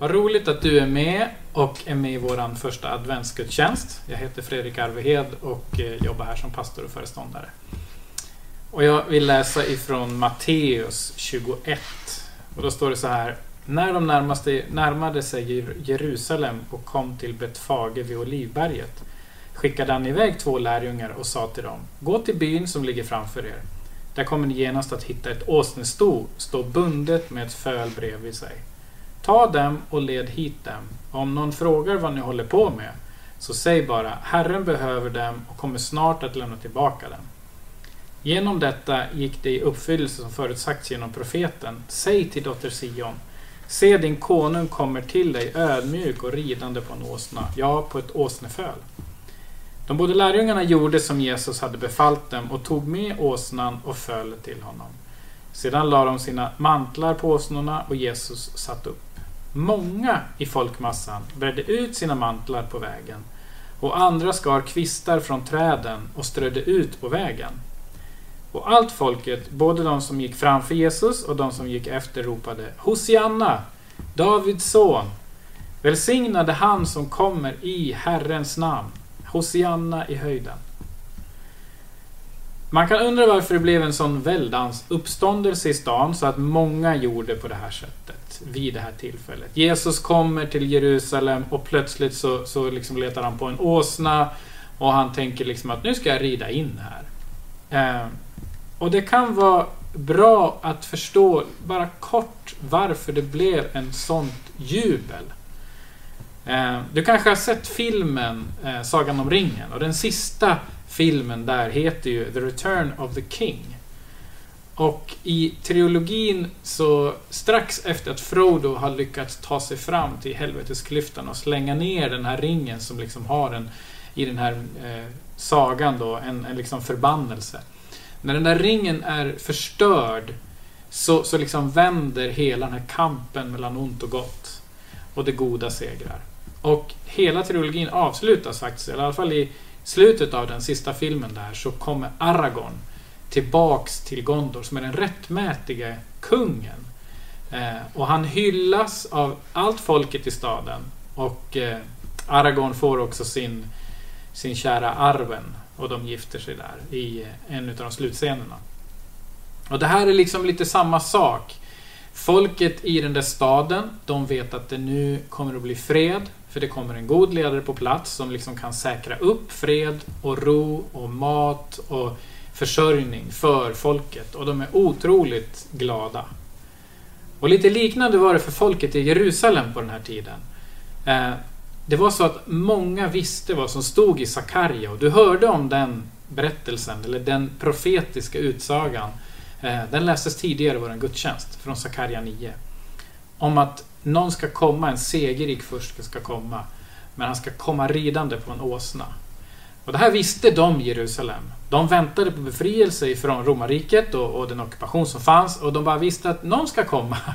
Vad roligt att du är med och är med i vår första adventsgudstjänst. Jag heter Fredrik Arvehed och eh, jobbar här som pastor och föreståndare. Och jag vill läsa ifrån Matteus 21. Och då står det så här. När de närmaste, närmade sig Jerusalem och kom till Betfage vid Olivberget skickade han iväg två lärjungar och sa till dem Gå till byn som ligger framför er. Där kommer ni genast att hitta ett åsnesto stå bundet med ett föl bredvid sig. Ta dem och led hit dem. Om någon frågar vad ni håller på med, så säg bara Herren behöver dem och kommer snart att lämna tillbaka dem. Genom detta gick det i uppfyllelse som förutsagts genom profeten. Säg till dotter Sion, se din konung kommer till dig ödmjuk och ridande på en åsna, ja, på ett åsneföl. De båda lärjungarna gjorde som Jesus hade befallt dem och tog med åsnan och föll till honom. Sedan lade de sina mantlar på åsnorna och Jesus satt upp. Många i folkmassan bredde ut sina mantlar på vägen och andra skar kvistar från träden och strödde ut på vägen. Och allt folket, både de som gick framför Jesus och de som gick efter, ropade Hosianna, Davids son. Välsignade han som kommer i Herrens namn. Hosianna i höjden. Man kan undra varför det blev en sån väldans uppståndelse i stan så att många gjorde på det här sättet vid det här tillfället. Jesus kommer till Jerusalem och plötsligt så, så liksom letar han på en åsna och han tänker liksom att nu ska jag rida in här. Eh, och det kan vara bra att förstå bara kort varför det blev en sånt jubel. Eh, du kanske har sett filmen eh, Sagan om ringen och den sista filmen där heter ju The Return of the King. Och i trilogin så strax efter att Frodo har lyckats ta sig fram till helvetesklyftan och slänga ner den här ringen som liksom har en i den här eh, sagan då en, en liksom förbannelse. När den där ringen är förstörd så, så liksom vänder hela den här kampen mellan ont och gott. Och det goda segrar. Och hela trilogin avslutas faktiskt, eller i alla fall i slutet av den sista filmen där, så kommer Aragorn tillbaks till Gondor som är den rättmätige kungen. Eh, och han hyllas av allt folket i staden. Och eh, Aragorn får också sin, sin kära Arwen och de gifter sig där i eh, en av de slutscenerna. Och det här är liksom lite samma sak. Folket i den där staden, de vet att det nu kommer att bli fred. För det kommer en god ledare på plats som liksom kan säkra upp fred och ro och mat och försörjning för folket. Och de är otroligt glada. Och lite liknande var det för folket i Jerusalem på den här tiden. Eh, det var så att många visste vad som stod i Sakarja och du hörde om den berättelsen, eller den profetiska utsagan. Eh, den lästes tidigare i vår gudstjänst, från Sakarja 9. Om att någon ska komma, en segerrik furste ska komma. Men han ska komma ridande på en åsna. Och det här visste de i Jerusalem. De väntade på befrielse från romarriket och, och, den ockupation som fanns och de bara visste att någon ska komma.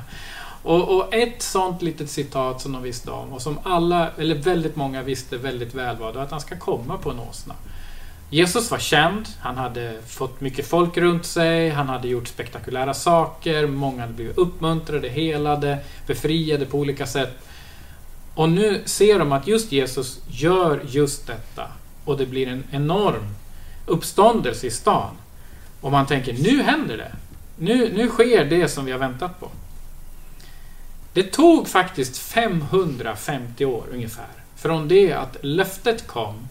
Och, och, ett sånt litet citat som de visste om och som alla, eller väldigt många visste väldigt väl var att han ska komma på en åsna. Jesus var känd, han hade fått mycket folk runt sig, han hade gjort spektakulära saker, många hade blivit uppmuntrade, helade, befriade på olika sätt. Och nu ser de att just Jesus gör just detta. Och det blir en enorm uppståndelse i stan. Och man tänker, nu händer det. Nu, nu sker det som vi har väntat på. Det tog faktiskt 550 år ungefär från det att löftet kom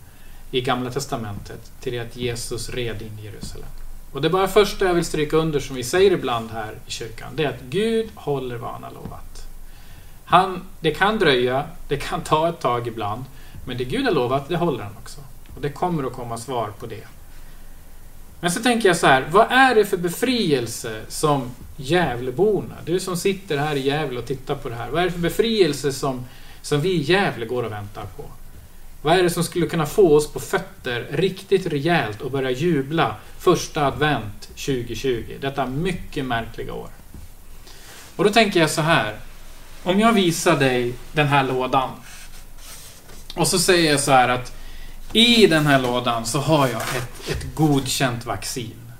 i Gamla Testamentet till det att Jesus red in i Jerusalem. Och det bara första jag vill stryka under som vi säger ibland här i kyrkan. Det är att Gud håller vad han har lovat. Han, det kan dröja, det kan ta ett tag ibland. Men det Gud har lovat, det håller han också. Och det kommer att komma svar på det. Men så tänker jag så här, vad är det för befrielse som Gävleborna, du som sitter här i Gävle och tittar på det här, vad är det för befrielse som, som vi i Gävle går och väntar på? Vad är det som skulle kunna få oss på fötter riktigt rejält och börja jubla första advent 2020? Detta mycket märkliga år. Och då tänker jag så här. Om jag visar dig den här lådan. Och så säger jag så här att i den här lådan så har jag ett, ett godkänt vaccin.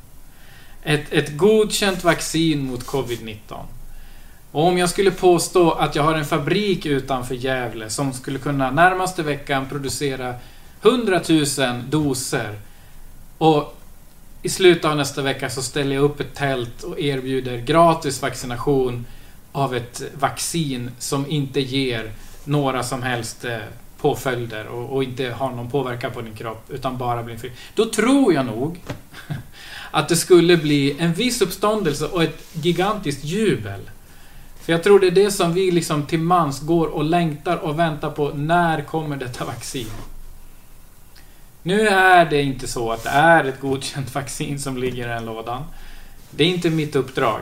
Ett, ett godkänt vaccin mot covid-19. Och om jag skulle påstå att jag har en fabrik utanför Gävle som skulle kunna närmaste veckan producera 100 000 doser och i slutet av nästa vecka så ställer jag upp ett tält och erbjuder gratis vaccination av ett vaccin som inte ger några som helst eh, påföljder och, och, inte har någon påverkan på din kropp utan bara blir fri. Då tror jag nog att det skulle bli en viss uppståndelse och ett gigantiskt jubel. För jag tror det är det som vi liksom till mans går och längtar och väntar på. När kommer detta vaccin? Nu är det inte så att det är ett godkänt vaccin som ligger i den lådan. Det är inte mitt uppdrag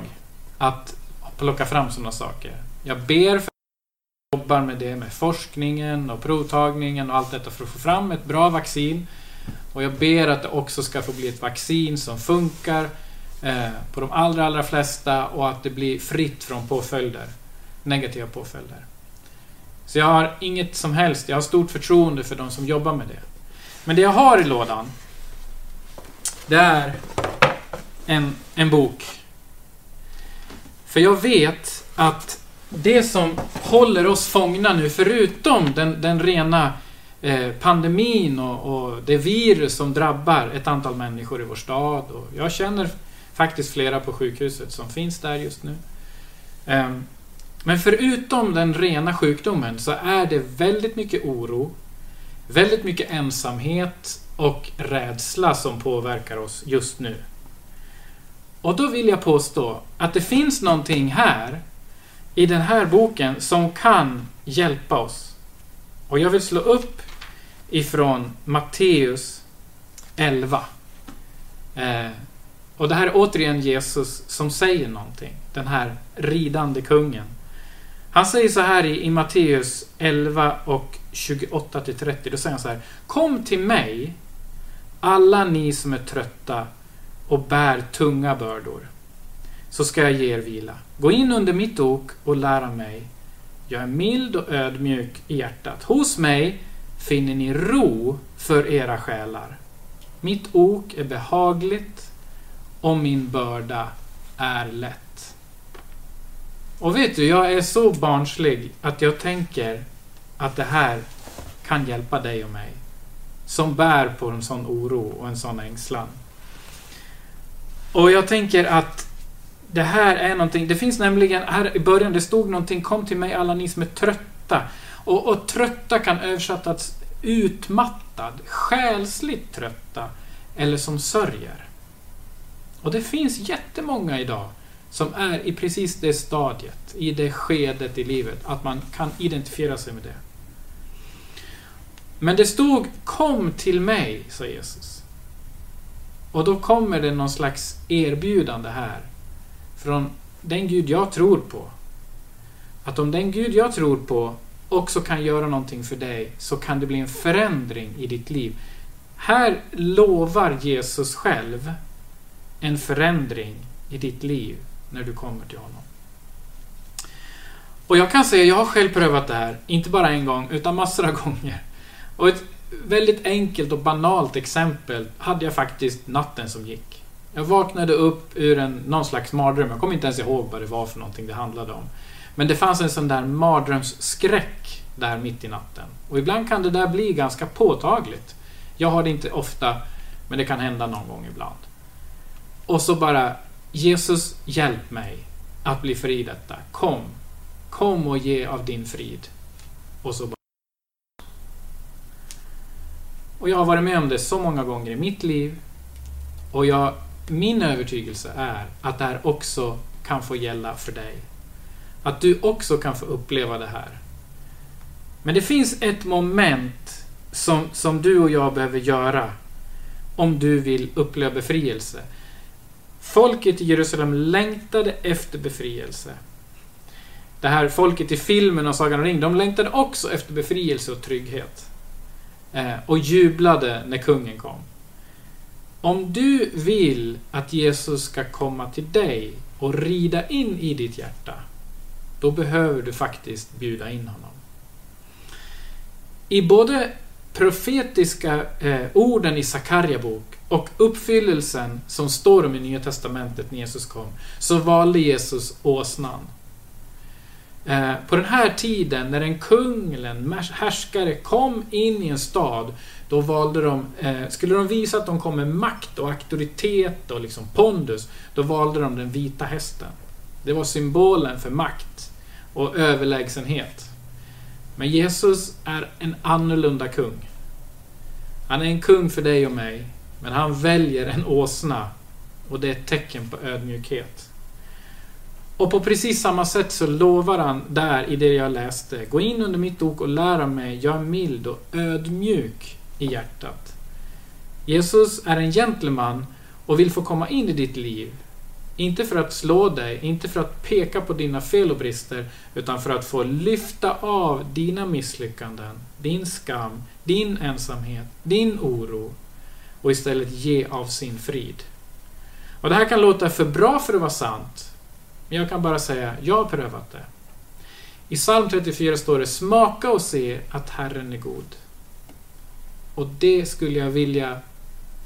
att plocka fram sådana saker. Jag ber för att jobbar med det med forskningen och provtagningen och allt detta för att få fram ett bra vaccin. Och jag ber att det också ska få bli ett vaccin som funkar eh, på de allra, allra flesta och att det blir fritt från påföljder. Negativa påföljder. Så jag har inget som helst, jag har stort förtroende för de som jobbar med det. Men det jag har i lådan, det är en, en bok. För jag vet att det som håller oss fångna nu, förutom den, den rena eh, pandemin och, och, det virus som drabbar ett antal människor i vår stad. Och jag känner faktiskt flera på sjukhuset som finns där just nu. Ehm, men förutom den rena sjukdomen så är det väldigt mycket oro, väldigt mycket ensamhet och rädsla som påverkar oss just nu. Och då vill jag påstå att det finns någonting här i den här boken som kan hjälpa oss. Och jag vill slå upp ifrån Matteus 11. Eh, och det här är återigen Jesus som säger någonting. Den här ridande kungen. Han säger så här i, i Matteus 11 och 28 till 30. Då säger han så här. Kom till mig, alla ni som är trötta och bär tunga bördor, så ska jag ge er vila. Gå in under mitt ok och lära mig. Jag är mild och ödmjuk i hjärtat. Hos mig finner ni ro för era själar. Mitt ok är behagligt och min börda är lätt. Och vet du, jag är så barnslig att jag tänker att det här kan hjälpa dig och mig. Som bär på en sån oro och en sån ängslan. Och jag tänker att det här är någonting, det finns nämligen här i början, det stod någonting, kom till mig alla ni som är trötta. Och, och trötta kan översättas utmattad, själsligt trötta eller som sörjer. Och det finns jättemånga idag som är i precis det stadiet, i det skedet i livet, att man kan identifiera sig med det. Men det stod Kom till mig, sa Jesus. Och då kommer det någon slags erbjudande här från den Gud jag tror på. Att om den Gud jag tror på också kan göra någonting för dig så kan det bli en förändring i ditt liv. Här lovar Jesus själv en förändring i ditt liv när du kommer till honom. Och jag kan säga, jag har själv prövat det här, inte bara en gång, utan massor av gånger. Och ett väldigt enkelt och banalt exempel hade jag faktiskt natten som gick. Jag vaknade upp ur en, någon slags mardröm, jag kommer inte ens ihåg vad det var för någonting det handlade om. Men det fanns en sån där mardrömsskräck där mitt i natten. Och ibland kan det där bli ganska påtagligt. Jag har det inte ofta, men det kan hända någon gång ibland. Och så bara, Jesus hjälp mig att bli fri i detta. Kom. Kom och ge av din frid. Och så bara... Och jag har varit med om det så många gånger i mitt liv. Och jag, min övertygelse är att det här också kan få gälla för dig. Att du också kan få uppleva det här. Men det finns ett moment som, som du och jag behöver göra om du vill uppleva befrielse. Folket i Jerusalem längtade efter befrielse. Det här folket i filmen och Sagan om ring, de längtade också efter befrielse och trygghet. Eh, och jublade när kungen kom. Om du vill att Jesus ska komma till dig och rida in i ditt hjärta, då behöver du faktiskt bjuda in honom. I både profetiska eh, orden i Sakarja bok och uppfyllelsen som står om i Nya Testamentet när Jesus kom, så valde Jesus åsnan. Eh, på den här tiden när en kung eller en härskare kom in i en stad då valde de, eh, skulle de visa att de kom med makt och auktoritet och liksom pondus, då valde de den vita hästen. Det var symbolen för makt och överlägsenhet. Men Jesus är en annorlunda kung. Han är en kung för dig och mig, men han väljer en åsna och det är ett tecken på ödmjukhet. Och på precis samma sätt så lovar han där i det jag läste. Gå in under mitt ok och lära mig. Jag är mild och ödmjuk i hjärtat. Jesus är en gentleman och vill få komma in i ditt liv. Inte för att slå dig, inte för att peka på dina fel och brister, utan för att få lyfta av dina misslyckanden, din skam, din ensamhet, din oro och istället ge av sin frid. Och Det här kan låta för bra för att vara sant, men jag kan bara säga, jag har prövat det. I psalm 34 står det Smaka och se att Herren är god. Och det skulle jag vilja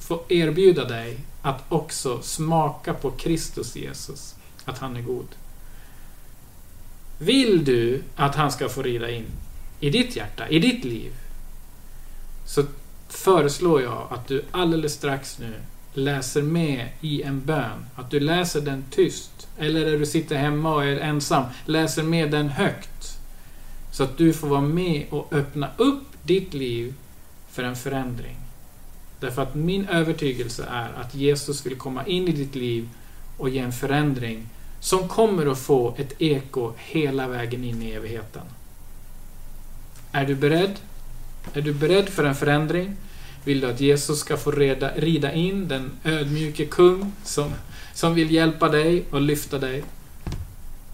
få erbjuda dig att också smaka på Kristus Jesus, att han är god. Vill du att han ska få rida in i ditt hjärta, i ditt liv, så föreslår jag att du alldeles strax nu läser med i en bön. Att du läser den tyst. Eller när du sitter hemma och är ensam, läser med den högt. Så att du får vara med och öppna upp ditt liv för en förändring. Därför att min övertygelse är att Jesus vill komma in i ditt liv och ge en förändring som kommer att få ett eko hela vägen in i evigheten. Är du beredd? Är du beredd för en förändring? Vill du att Jesus ska få reda, rida in den ödmjuke kung som, som vill hjälpa dig och lyfta dig?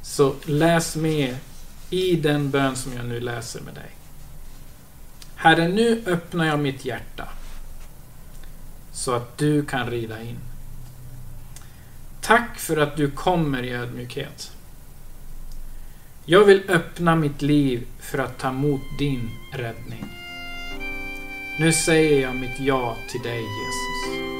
Så läs med i den bön som jag nu läser med dig. Herre, nu öppnar jag mitt hjärta så att du kan rida in. Tack för att du kommer i ödmjukhet. Jag vill öppna mitt liv för att ta emot din räddning. Nu säger jag mitt ja till dig Jesus.